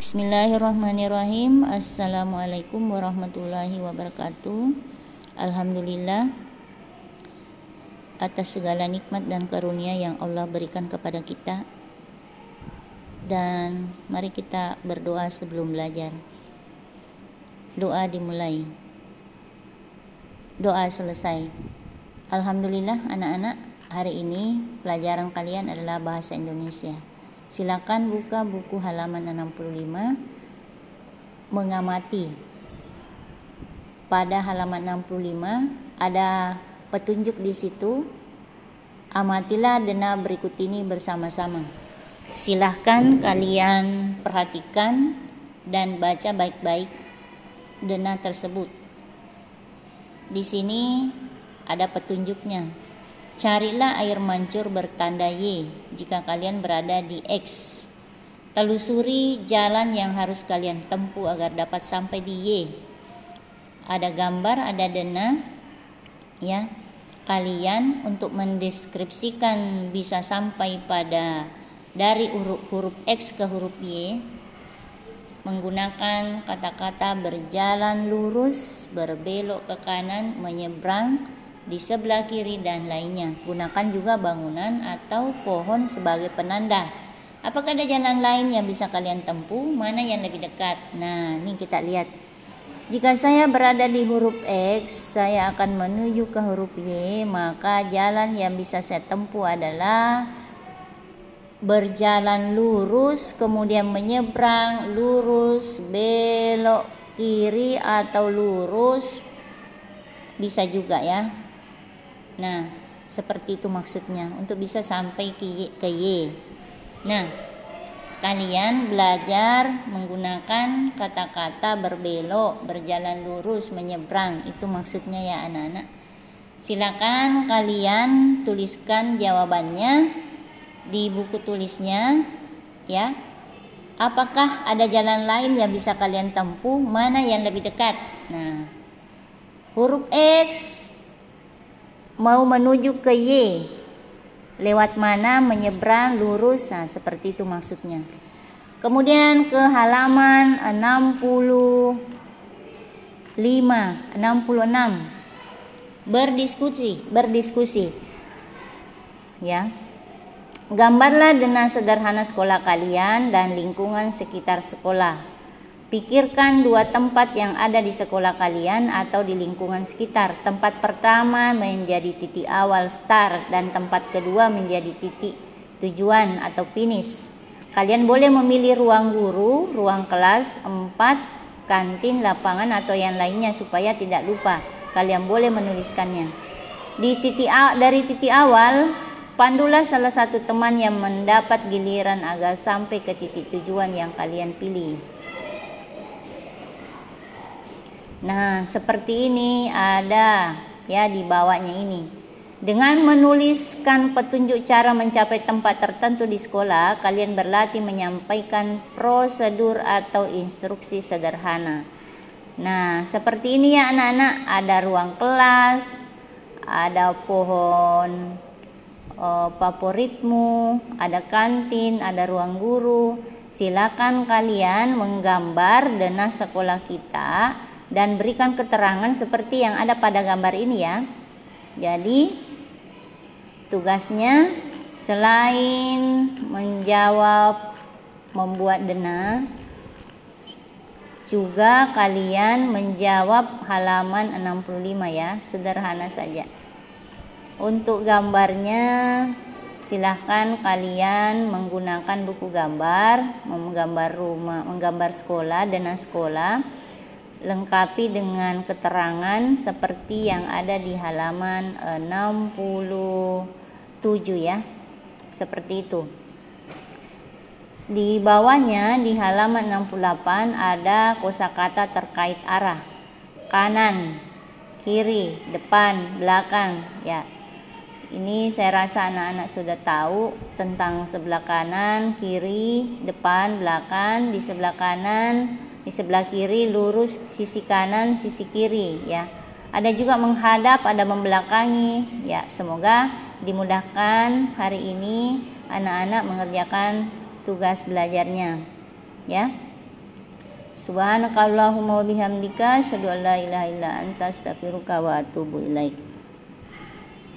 Bismillahirrahmanirrahim. Assalamualaikum warahmatullahi wabarakatuh. Alhamdulillah Atas segala nikmat dan karunia yang Allah berikan kepada kita. Dan mari kita berdoa sebelum belajar. Doa dimulai. Doa selesai. Alhamdulillah anak-anak Hari ini pelajaran kalian adalah bahasa Indonesia Silakan buka buku halaman 65 mengamati. Pada halaman 65 ada petunjuk di situ. Amatilah dena berikut ini bersama-sama. Silahkan kalian perhatikan dan baca baik-baik dena tersebut. Di sini ada petunjuknya. Carilah air mancur bertanda Y jika kalian berada di X. Telusuri jalan yang harus kalian tempuh agar dapat sampai di Y. Ada gambar, ada dena. Ya. Kalian untuk mendeskripsikan bisa sampai pada dari huruf, huruf X ke huruf Y menggunakan kata-kata berjalan lurus, berbelok ke kanan, menyeberang, di sebelah kiri dan lainnya. Gunakan juga bangunan atau pohon sebagai penanda. Apakah ada jalan lain yang bisa kalian tempuh? Mana yang lebih dekat? Nah, ini kita lihat. Jika saya berada di huruf X, saya akan menuju ke huruf Y, maka jalan yang bisa saya tempuh adalah berjalan lurus, kemudian menyeberang, lurus, belok kiri atau lurus, bisa juga ya. Nah, seperti itu maksudnya untuk bisa sampai ke Y. Ke y. Nah, kalian belajar menggunakan kata-kata berbelok, berjalan lurus, menyeberang. Itu maksudnya ya anak-anak. Silakan kalian tuliskan jawabannya di buku tulisnya ya. Apakah ada jalan lain yang bisa kalian tempuh? Mana yang lebih dekat? Nah, huruf X mau menuju ke Y. Lewat mana menyeberang lurus? Nah seperti itu maksudnya. Kemudian ke halaman 65 66 berdiskusi berdiskusi. Ya. Gambarlah dengan sederhana sekolah kalian dan lingkungan sekitar sekolah Pikirkan dua tempat yang ada di sekolah kalian atau di lingkungan sekitar. Tempat pertama menjadi titik awal start dan tempat kedua menjadi titik tujuan atau finish. Kalian boleh memilih ruang guru, ruang kelas, empat, kantin, lapangan atau yang lainnya supaya tidak lupa. Kalian boleh menuliskannya. Di titik dari titik awal, pandulah salah satu teman yang mendapat giliran agar sampai ke titik tujuan yang kalian pilih. Nah, seperti ini ada ya di bawahnya ini. Dengan menuliskan petunjuk cara mencapai tempat tertentu di sekolah, kalian berlatih menyampaikan prosedur atau instruksi sederhana. Nah, seperti ini ya anak-anak, ada ruang kelas, ada pohon oh, favoritmu, ada kantin, ada ruang guru. Silakan kalian menggambar denah sekolah kita dan berikan keterangan seperti yang ada pada gambar ini ya. Jadi tugasnya selain menjawab membuat dena juga kalian menjawab halaman 65 ya, sederhana saja. Untuk gambarnya silahkan kalian menggunakan buku gambar, menggambar rumah, menggambar sekolah, dana sekolah lengkapi dengan keterangan seperti yang ada di halaman 67 ya. Seperti itu. Di bawahnya di halaman 68 ada kosakata terkait arah. Kanan, kiri, depan, belakang ya. Ini saya rasa anak-anak sudah tahu tentang sebelah kanan, kiri, depan, belakang, di sebelah kanan di sebelah kiri lurus sisi kanan sisi kiri ya. Ada juga menghadap ada membelakangi ya. Semoga dimudahkan hari ini anak-anak mengerjakan tugas belajarnya ya. Subhanakallahumma wa bihamdika la ilaha illa anta astaghfiruka wa atubu ilaik.